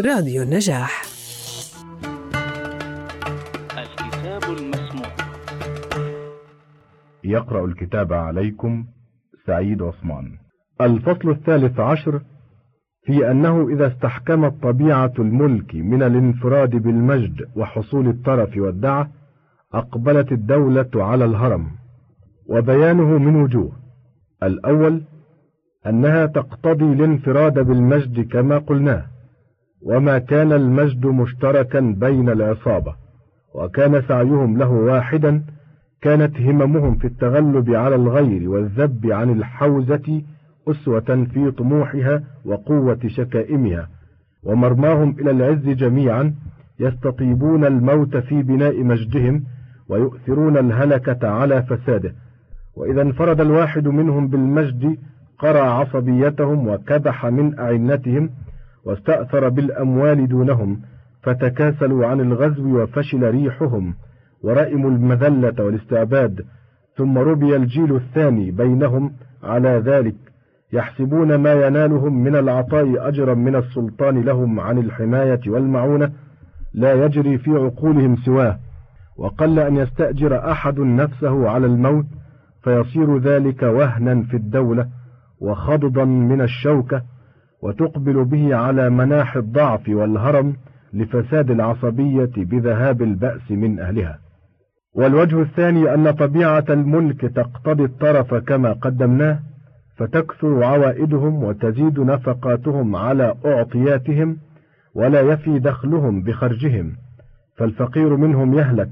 راديو النجاح. الكتاب المسموع. يقرأ الكتاب عليكم سعيد عثمان. الفصل الثالث عشر في أنه إذا استحكمت طبيعة الملك من الانفراد بالمجد وحصول الطرف والدعة أقبلت الدولة على الهرم وبيانه من وجوه. الأول أنها تقتضي الانفراد بالمجد كما قلناه. وما كان المجد مشتركا بين العصابة وكان سعيهم له واحدا كانت هممهم في التغلب على الغير والذب عن الحوزة أسوة في طموحها وقوة شكائمها ومرماهم إلى العز جميعا يستطيبون الموت في بناء مجدهم ويؤثرون الهلكة على فساده. وإذا انفرد الواحد منهم بالمجد قرع عصبيتهم وكبح من أعنتهم واستأثر بالأموال دونهم فتكاسلوا عن الغزو وفشل ريحهم ورئموا المذلة والاستعباد ثم ربي الجيل الثاني بينهم على ذلك يحسبون ما ينالهم من العطاء أجرا من السلطان لهم عن الحماية والمعونة لا يجري في عقولهم سواه وقل أن يستأجر أحد نفسه على الموت فيصير ذلك وهنا في الدولة وخضضا من الشوكة وتقبل به على مناح الضعف والهرم لفساد العصبية بذهاب البأس من أهلها. والوجه الثاني أن طبيعة الملك تقتضي الطرف كما قدمناه فتكثر عوائدهم وتزيد نفقاتهم على أعطياتهم ولا يفي دخلهم بخرجهم فالفقير منهم يهلك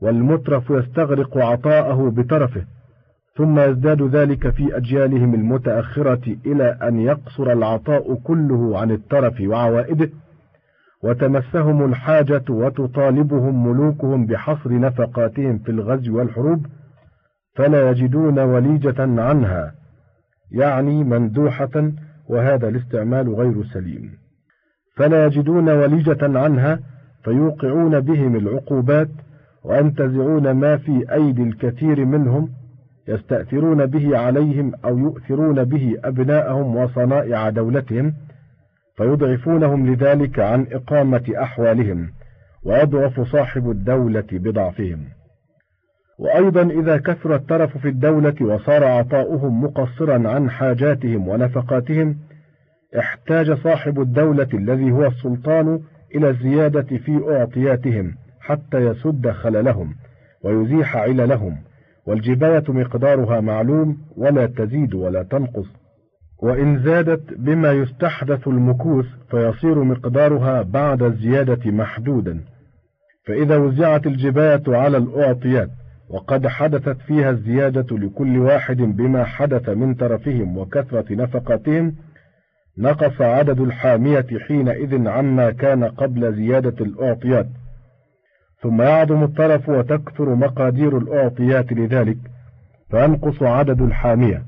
والمترف يستغرق عطاءه بترفه ثم يزداد ذلك في أجيالهم المتأخرة إلى أن يقصر العطاء كله عن الترف وعوائده وتمسهم الحاجة وتطالبهم ملوكهم بحصر نفقاتهم في الغزو والحروب فلا يجدون وليجة عنها يعني مندوحة وهذا الاستعمال غير سليم. فلا يجدون وليجة عنها فيوقعون بهم العقوبات وينتزعون ما في أيدي الكثير منهم يستأثرون به عليهم أو يؤثرون به أبناءهم وصنائع دولتهم فيضعفونهم لذلك عن إقامة أحوالهم ويضعف صاحب الدولة بضعفهم. وأيضا إذا كثر الترف في الدولة وصار عطاؤهم مقصرا عن حاجاتهم ونفقاتهم احتاج صاحب الدولة الذي هو السلطان إلى الزيادة في أعطياتهم حتى يسد خللهم ويزيح عللهم. والجباية مقدارها معلوم ولا تزيد ولا تنقص. وإن زادت بما يستحدث المكوث فيصير مقدارها بعد الزيادة محدودا. فإذا وزعت الجباية على الأعطيات وقد حدثت فيها الزيادة لكل واحد بما حدث من ترفهم وكثرة نفقاتهم نقص عدد الحامية حينئذ عما كان قبل زيادة الأعطيات. ثم يعظم الطرف وتكثر مقادير الأعطيات لذلك فينقص عدد الحامية.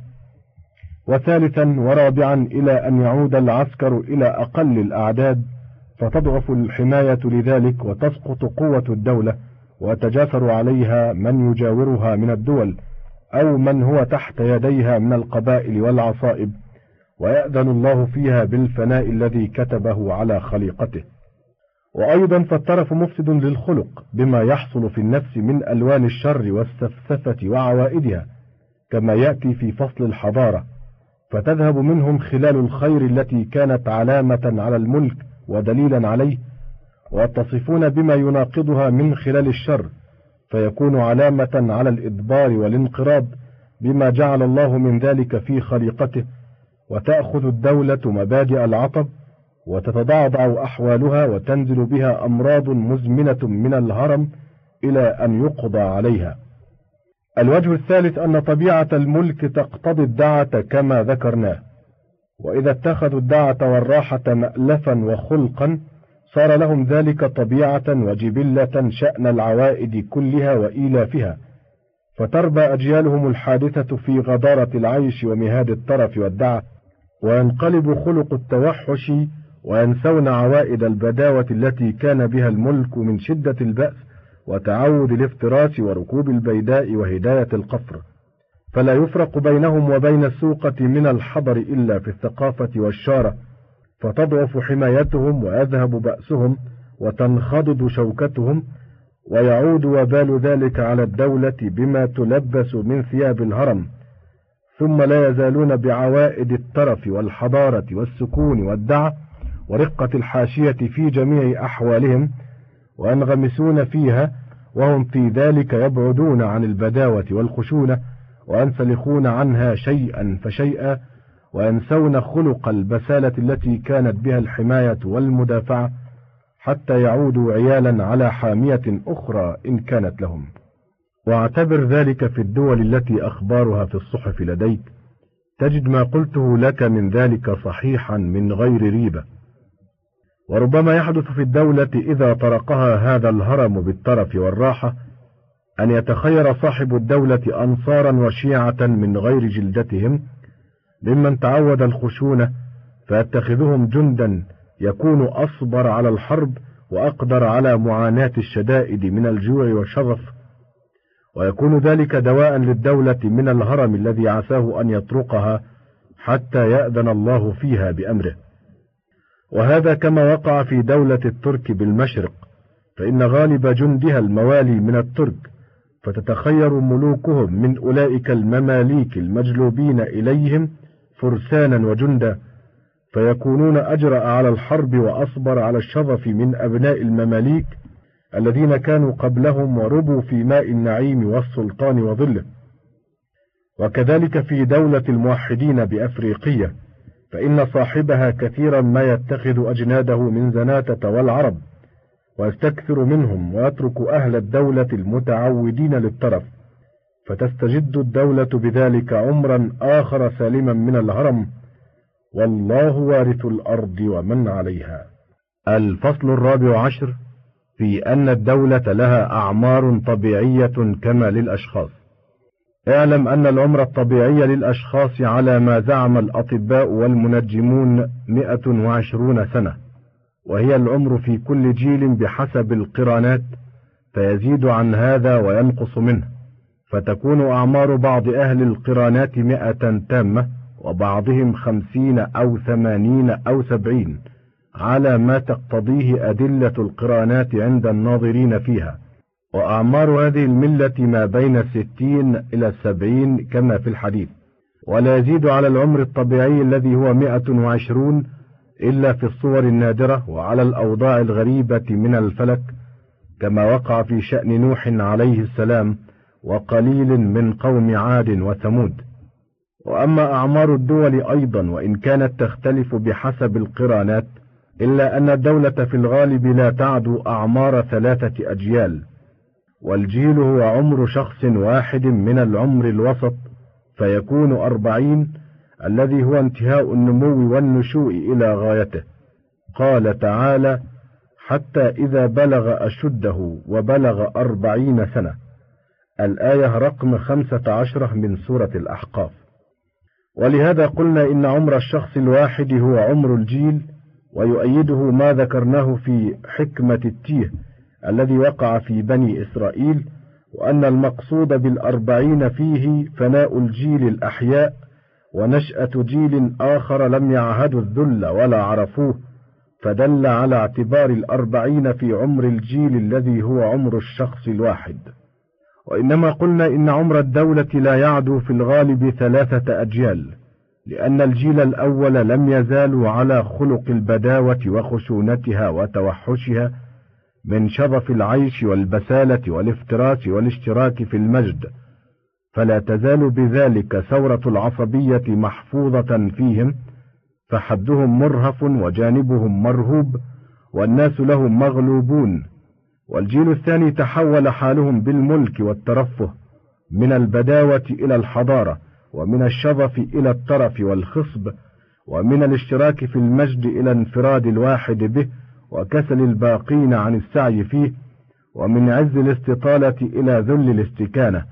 وثالثا ورابعا إلى أن يعود العسكر إلى أقل الأعداد فتضعف الحماية لذلك وتسقط قوة الدولة ويتجاثر عليها من يجاورها من الدول أو من هو تحت يديها من القبائل والعصائب. ويأذن الله فيها بالفناء الذي كتبه على خليقته. وأيضا فالترف مفسد للخلق بما يحصل في النفس من ألوان الشر والسفسفة وعوائدها كما يأتي في فصل الحضارة. فتذهب منهم خلال الخير التي كانت علامة على الملك ودليلا عليه ويتصفون بما يناقضها من خلال الشر فيكون علامة على الإدبار والانقراض بما جعل الله من ذلك في خليقته وتأخذ الدولة مبادئ العطب وتتضعضع أحوالها وتنزل بها أمراض مزمنة من الهرم إلى أن يقضى عليها. الوجه الثالث أن طبيعة الملك تقتضي الدعة كما ذكرناه. وإذا اتخذوا الدعة والراحة مألفا وخلقا صار لهم ذلك طبيعة وجبلة شأن العوائد كلها وإيلافها. فتربى أجيالهم الحادثة في غضارة العيش ومهاد الترف والدعة وينقلب خلق التوحش وينسون عوائد البداوة التي كان بها الملك من شدة البأس وتعود الافتراس وركوب البيداء وهداية القفر. فلا يفرق بينهم وبين السوقة من الحضر إلا في الثقافة والشارة فتضعف حمايتهم ويذهب بأسهم وتنخضض شوكتهم ويعود وبال ذلك على الدولة بما تلبس من ثياب الهرم. ثم لا يزالون بعوائد الترف والحضارة والسكون والدعة ورقة الحاشية في جميع أحوالهم وينغمسون فيها وهم في ذلك يبعدون عن البداوة والخشونة وينسلخون عنها شيئا فشيئا وينسون خلق البسالة التي كانت بها الحماية والمدافعة حتى يعودوا عيالا على حامية أخرى إن كانت لهم. واعتبر ذلك في الدول التي أخبارها في الصحف لديك. تجد ما قلته لك من ذلك صحيحا من غير ريبة. وربما يحدث في الدولة إذا طرقها هذا الهرم بالترف والراحة أن يتخير صاحب الدولة أنصارا وشيعة من غير جلدتهم ممن تعود الخشونة فيتخذهم جندا يكون أصبر على الحرب وأقدر على معاناة الشدائد من الجوع والشرف. ويكون ذلك دواء للدولة من الهرم الذي عساه أن يطرقها حتى يأذن الله فيها بأمره. وهذا كما وقع في دولة الترك بالمشرق فإن غالب جندها الموالي من الترك فتتخير ملوكهم من أولئك المماليك المجلوبين إليهم فرسانا وجندا فيكونون أجرأ على الحرب وأصبر على الشظف من أبناء المماليك الذين كانوا قبلهم وربوا في ماء النعيم والسلطان وظله. وكذلك في دولة الموحدين بأفريقية. فإن صاحبها كثيرا ما يتخذ أجناده من زناتة والعرب ويستكثر منهم ويترك أهل الدولة المتعودين للترف فتستجد الدولة بذلك عمرا آخر سالما من الهرم والله وارث الأرض ومن عليها. الفصل الرابع عشر في أن الدولة لها أعمار طبيعية كما للأشخاص. اعلم أن العمر الطبيعي للأشخاص على ما زعم الأطباء والمنجمون مئة وعشرون سنة وهي العمر في كل جيل بحسب القرانات فيزيد عن هذا وينقص منه فتكون أعمار بعض أهل القرانات مئة تامة وبعضهم خمسين أو ثمانين أو سبعين على ما تقتضيه أدلة القرانات عند الناظرين فيها. وأعمار هذه الملة ما بين الستين إلى السبعين كما في الحديث ولا يزيد على العمر الطبيعي الذي هو مئة وعشرون إلا في الصور النادرة وعلى الأوضاع الغريبة من الفلك كما وقع في شأن نوح عليه السلام وقليل من قوم عاد وثمود. وأما أعمار الدول أيضا وإن كانت تختلف بحسب القرانات إلا أن الدولة في الغالب لا تعدو أعمار ثلاثة أجيال. والجيل هو عمر شخص واحد من العمر الوسط فيكون أربعين الذي هو انتهاء النمو والنشوء إلى غايته. قال تعالى حتى إذا بلغ أشده وبلغ أربعين سنة الآية رقم خمسة عشرة من سورة الأحقاف. ولهذا قلنا إن عمر الشخص الواحد هو عمر الجيل ويؤيده ما ذكرناه في حكمة التيه الذي وقع في بني إسرائيل وأن المقصود بالأربعين فيه فناء الجيل الأحياء ونشأة جيل آخر لم يعهدوا الذل ولا عرفوه فدل على اعتبار الأربعين في عمر الجيل الذي هو عمر الشخص الواحد. وإنما قلنا إن عمر الدولة لا يعدو في الغالب ثلاثة أجيال لأن الجيل الأول لم يزالوا على خلق البداوة وخشونتها وتوحشها من شرف العيش والبسالة والافتراس والاشتراك في المجد فلا تزال بذلك ثورة العصبية محفوظة فيهم فحدهم مرهف وجانبهم مرهوب والناس لهم مغلوبون والجيل الثاني تحول حالهم بالملك والترفه من البداوة إلى الحضارة ومن الشظف إلى الترف والخصب ومن الاشتراك في المجد إلى انفراد الواحد به وكسل الباقين عن السعي فيه ومن عز الاستطالة إلى ذل الاستكانة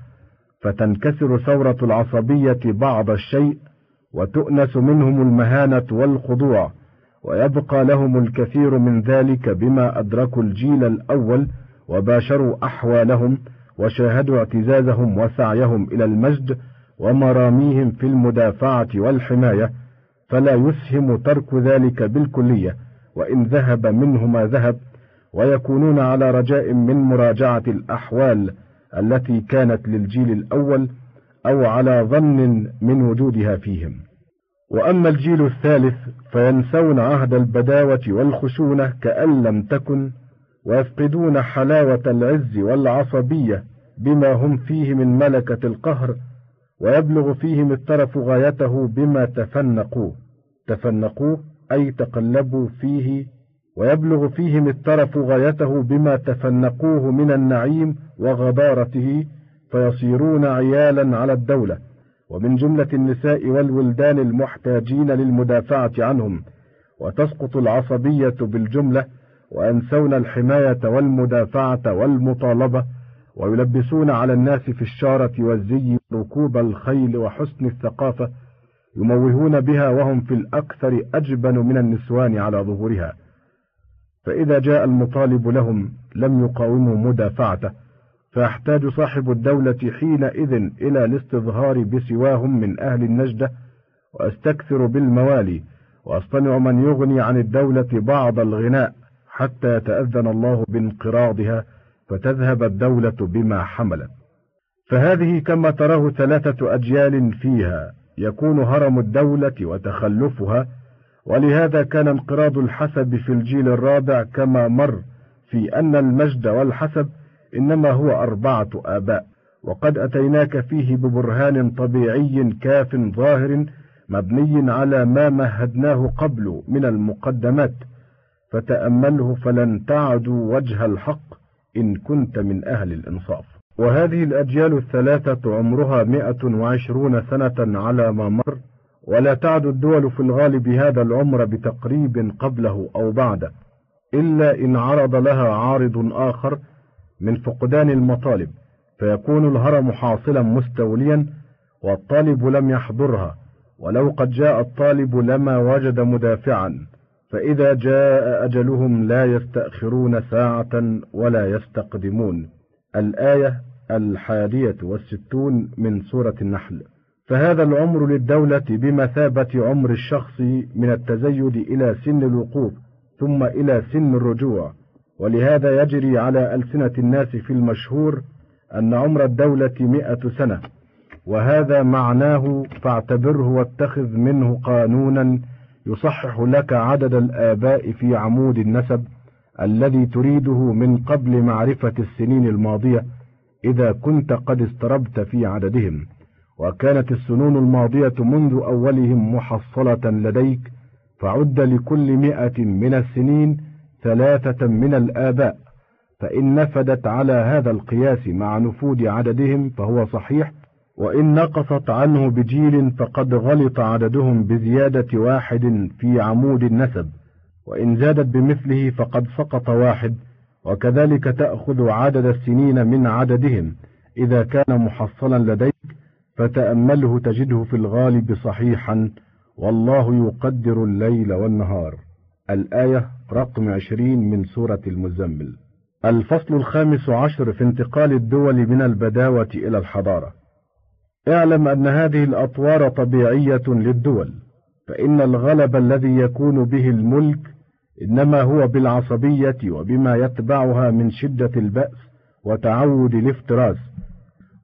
فتنكسر ثورة العصبية بعض الشيء وتؤنس منهم المهانة والخضوع ويبقى لهم الكثير من ذلك بما أدركوا الجيل الأول وباشروا أحوالهم وشاهدوا اعتزازهم وسعيهم إلى المجد ومراميهم في المدافعة والحماية فلا يسهم ترك ذلك بالكلية. وإن ذهب منه ما ذهب ويكونون على رجاء من مراجعة الأحوال التي كانت للجيل الأول أو على ظن من وجودها فيهم. وأما الجيل الثالث فينسون عهد البداوة والخشونة كأن لم تكن ويفقدون حلاوة العز والعصبية بما هم فيه من ملكة القهر ويبلغ فيهم الترف غايته بما تفنقوه تفنقوه أي تقلبوا فيه ويبلغ فيهم الترف غايته بما تفنقوه من النعيم وغضارته فيصيرون عيالا على الدولة. ومن جملة النساء والولدان المحتاجين للمدافعة عنهم وتسقط العصبية بالجملة وينسون الحماية والمدافعة والمطالبة ويلبسون على الناس في الشارة والزي ركوب الخيل وحسن الثقافة يموهون بها وهم في الأكثر أجبن من النسوان على ظهورها. فإذا جاء المطالب لهم لم يقاوموا مدافعته فيحتاج صاحب الدولة حينئذ إلى الاستظهار بسواهم من أهل النجدة وأستكثر بالموالي وأصطنع من يغني عن الدولة بعض الغناء حتى يتأذن الله بانقراضها فتذهب الدولة بما حملت. فهذه كما تراه ثلاثة أجيال فيها. يكون هرم الدولة وتخلفها ولهذا كان انقراض الحسب في الجيل الرابع كما مر في أن المجد والحسب إنما هو أربعة آباء وقد أتيناك فيه ببرهان طبيعي كاف ظاهر مبني على ما مهدناه قبل من المقدمات فتأمله فلن تعدوا وجه الحق إن كنت من أهل الإنصاف. وهذه الأجيال الثلاثة عمرها مئة وعشرون سنة على ما مر ولا تعد الدول في الغالب هذا العمر بتقريب قبله أو بعده إلا إن عرض لها عارض آخر من فقدان المطالب فيكون الهرم حاصلا مستوليا والطالب لم يحضرها ولو قد جاء الطالب لما وجد مدافعا فإذا جاء أجلهم لا يستأخرون ساعة ولا يستقدمون. الآية الحادية والستون من سورة النحل. فهذا العمر للدولة بمثابة عمر الشخص من التزيد إلى سن الوقوف ثم إلى سن الرجوع. ولهذا يجري على ألسنة الناس في المشهور أن عمر الدولة مئة سنة. وهذا معناه فاعتبره واتخذ منه قانونا يصحح لك عدد الآباء في عمود النسب الذي تريده من قبل معرفة السنين الماضية. إذا كنت قد استربت في عددهم وكانت السنون الماضية منذ أولهم محصلة لديك فعد لكل مئة من السنين ثلاثة من الآباء فإن نفدت على هذا القياس مع نفود عددهم فهو صحيح وإن نقصت عنه بجيل فقد غلط عددهم بزيادة واحد في عمود النسب وإن زادت بمثله فقد سقط واحد وكذلك تأخذ عدد السنين من عددهم. إذا كان محصلا لديك فتأمله تجده في الغالب صحيحا والله يقدر الليل والنهار. الآية رقم عشرين من سورة المزمل. الفصل الخامس عشر في انتقال الدول من البداوة إلى الحضارة. اعلم أن هذه الأطوار طبيعية للدول فإن الغلب الذي يكون به الملك إنما هو بالعصبية وبما يتبعها من شدة البأس وتعود الافتراس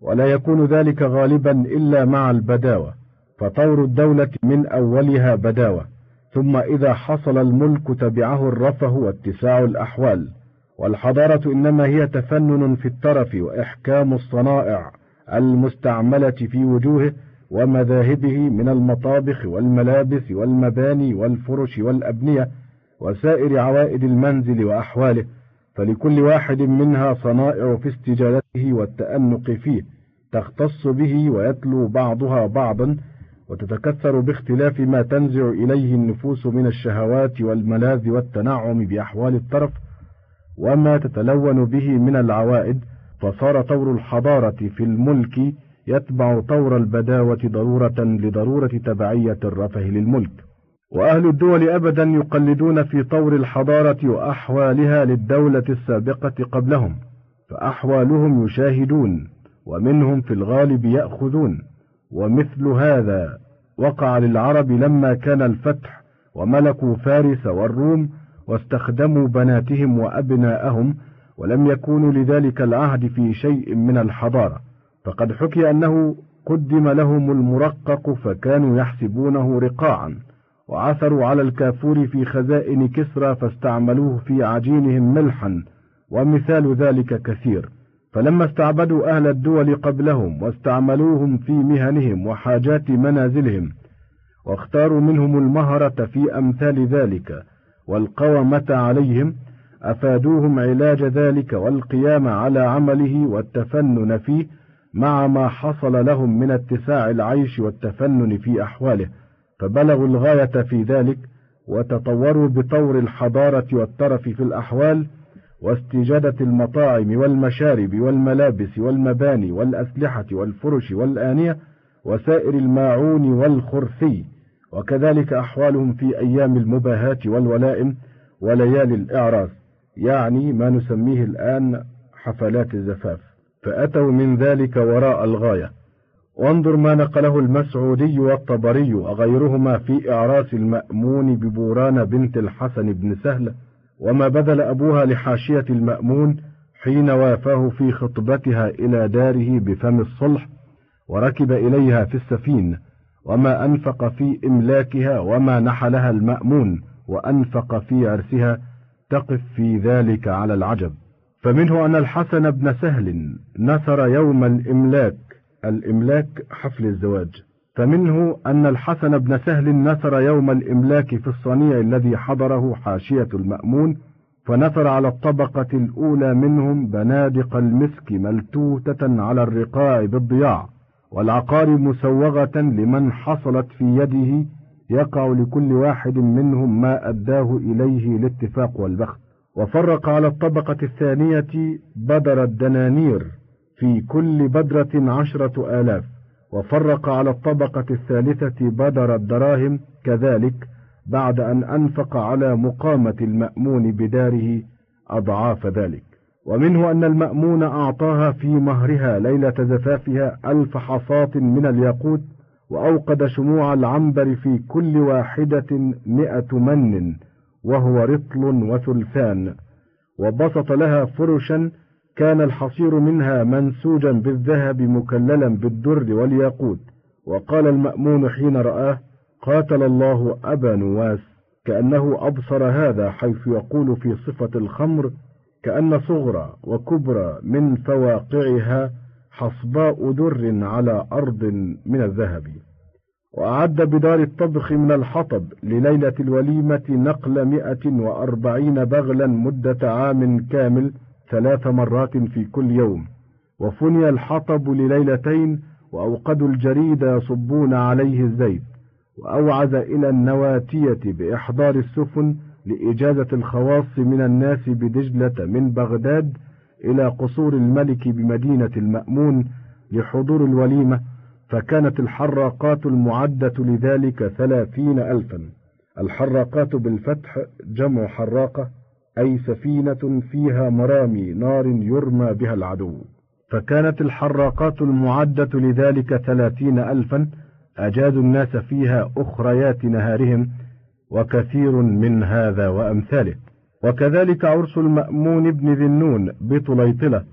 ولا يكون ذلك غالبا إلا مع البداوة فطور الدولة من أولها بداوة ثم إذا حصل الملك تبعه الرفه واتساع الأحوال والحضارة إنما هي تفنن في الترف وإحكام الصنائع المستعملة في وجوهه ومذاهبه من المطابخ والملابس والمباني والفرش والأبنية وسائر عوائد المنزل وأحواله فلكل واحد منها صنائع في استجالته والتأنق فيه تختص به ويتلو بعضها بعضا وتتكثر باختلاف ما تنزع إليه النفوس من الشهوات والملاذ والتنعم بأحوال الطرف وما تتلون به من العوائد فصار طور الحضارة في الملك يتبع طور البداوة ضرورة لضرورة تبعية الرفه للملك. وأهل الدول أبدا يقلدون في طور الحضارة وأحوالها للدولة السابقة قبلهم فأحوالهم يشاهدون ومنهم في الغالب يأخذون ومثل هذا وقع للعرب لما كان الفتح وملكوا فارس والروم واستخدموا بناتهم وأبناءهم ولم يكونوا لذلك العهد في شيء من الحضارة. فقد حكي أنه قدم لهم المرقق فكانوا يحسبونه رقاعا. وعثروا على الكافور في خزائن كسرى فاستعملوه في عجينهم ملحا ومثال ذلك كثير. فلما استعبدوا أهل الدول قبلهم واستعملوهم في مهنهم وحاجات منازلهم واختاروا منهم المهرة في أمثال ذلك والقومة عليهم أفادوهم علاج ذلك والقيام على عمله والتفنن فيه مع ما حصل لهم من اتساع العيش والتفنن في أحواله. فبلغوا الغاية في ذلك وتطوروا بطور الحضارة والترف في الأحوال واستجادة المطاعم والمشارب والملابس والمباني والأسلحة والفرش والآنية وسائر الماعون والخرثي وكذلك أحوالهم في أيام المباهاة والولائم وليالي الإعراس يعني ما نسميه الآن حفلات الزفاف. فأتوا من ذلك وراء الغاية. وانظر ما نقله المسعودي والطبري وغيرهما في إعراس المأمون ببوران بنت الحسن بن سهل وما بذل أبوها لحاشية المأمون حين وافاه في خطبتها إلى داره بفم الصلح وركب إليها في السفين وما أنفق في إملاكها وما نحلها المأمون وأنفق في عرسها تقف في ذلك على العجب. فمنه أن الحسن بن سهل نثر يوم الإملاك الإملاك حفل الزواج. فمنه أن الحسن بن سهل نثر يوم الإملاك في الصنيع الذي حضره حاشية المأمون فنثر على الطبقة الأولى منهم بنادق المسك ملتوتة على الرقاع بالضياع والعقار مسوغة لمن حصلت في يده يقع لكل واحد منهم ما أداه إليه الاتفاق والبخت. وفرق على الطبقة الثانية بدر الدنانير في كل بدرة عشرة آلاف وفرق على الطبقة الثالثة بدر الدراهم كذلك بعد أن أنفق على مقامة المأمون بداره أضعاف ذلك. ومنه أن المأمون أعطاها في مهرها ليلة زفافها ألف حصاة من الياقوت وأوقد شموع العنبر في كل واحدة مئة من وهو رطل وثلثان وبسط لها فرشا كان الحصير منها منسوجا بالذهب مكللا بالدر والياقوت. وقال المأمون حين رآه قاتل الله أبا نواس. كأنه أبصر هذا حيث يقول في صفة الخمر كأن صغرى وكبرى من فواقعها حصباء در على أرض من الذهب. وأعد بدار الطبخ من الحطب لليلة الوليمة نقل مئة وأربعين بغلا مدة عام كامل ثلاث مرات في كل يوم وفني الحطب لليلتين وأوقدوا الجريد يصبون عليه الزيت وأوعز إلى النواتية بإحضار السفن لإجازة الخواص من الناس بدجلة من بغداد إلى قصور الملك بمدينة المأمون لحضور الوليمة فكانت الحراقات المعدة لذلك ثلاثين ألفا. الحراقات بالفتح جمع حراقة أي سفينة فيها مرامي نار يرمى بها العدو. فكانت الحراقات المعدة لذلك ثلاثين ألفا أجازوا الناس فيها أخريات نهارهم وكثير من هذا وأمثاله. وكذلك عرس المأمون بن ذي النون بطليطلة.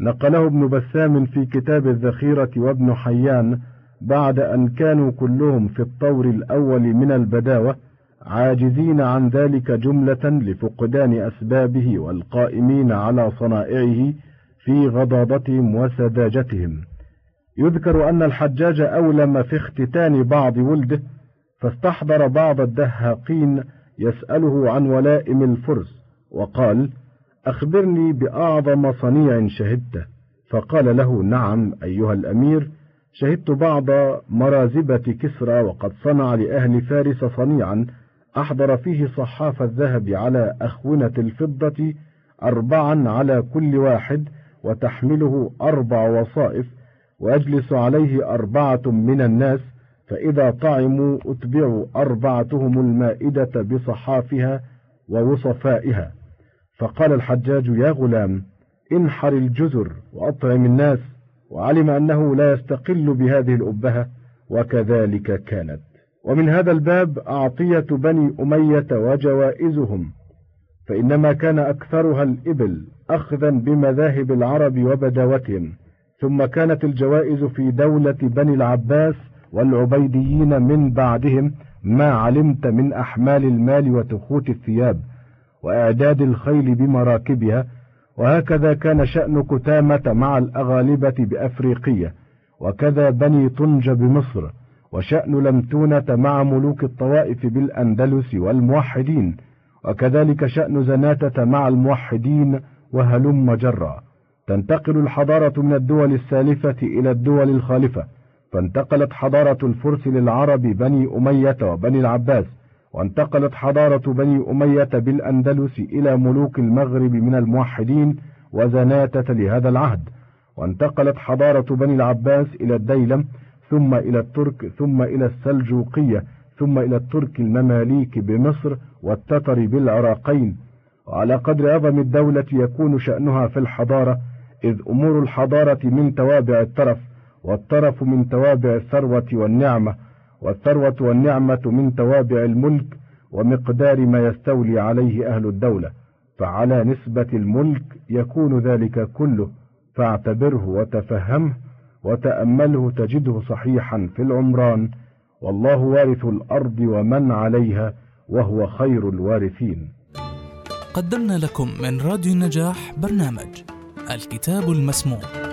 نقله ابن بسام في كتاب الذخيرة وابن حيان بعد أن كانوا كلهم في الطور الأول من البداوة عاجزين عن ذلك جملة لفقدان أسبابه والقائمين على صنائعه في غضاضتهم وسذاجتهم. يذكر أن الحجاج أولم في اختتان بعض ولده فاستحضر بعض الدهاقين يسأله عن ولائم الفرس وقال أخبرني بأعظم صنيع شهدته. فقال له نعم أيها الأمير شهدت بعض مرازبة كسرى وقد صنع لأهل فارس صنيعا أحضر فيه صحاف الذهب على أخونة الفضة أربعا على كل واحد وتحمله أربع وصائف ويجلس عليه أربعة من الناس فإذا طعموا أتبعوا أربعتهم المائدة بصحافها ووصفائها. فقال الحجاج يا غلام انحر الجزر وأطعم الناس وعلم أنه لا يستقل بهذه الأبهة وكذلك كانت. ومن هذا الباب أعطية بني أمية وجوائزهم فإنما كان أكثرها الإبل أخذا بمذاهب العرب وبداوتهم ثم كانت الجوائز في دولة بني العباس والعبيديين من بعدهم ما علمت من أحمال المال وتخوت الثياب وإعداد الخيل بمراكبها وهكذا كان شأن كتامة مع الأغالبة بأفريقية وكذا بني طنج بمصر وشأن لمتونة مع ملوك الطوائف بالأندلس والموحدين وكذلك شأن زناتة مع الموحدين وهلم جرا. تنتقل الحضارة من الدول السالفة إلى الدول الخالفة فانتقلت حضارة الفرس للعرب بني أمية وبني العباس وانتقلت حضارة بني أمية بالأندلس إلى ملوك المغرب من الموحدين وزناتة لهذا العهد وانتقلت حضارة بني العباس إلى الديلم ثم إلى الترك ثم إلى السلجوقية ثم إلى الترك المماليك بمصر والتتر بالعراقين. وعلى قدر عظم الدولة يكون شأنها في الحضارة إذ أمور الحضارة من توابع الترف والترف من توابع الثروة والنعمة والثروة والنعمة من توابع الملك ومقدار ما يستولي عليه أهل الدولة. فعلى نسبة الملك يكون ذلك كله فاعتبره وتفهمه وتأمله تجده صحيحا في العمران والله وارث الأرض ومن عليها وهو خير الوارثين. قدمنا لكم من راديو النجاح برنامج الكتاب المسموع.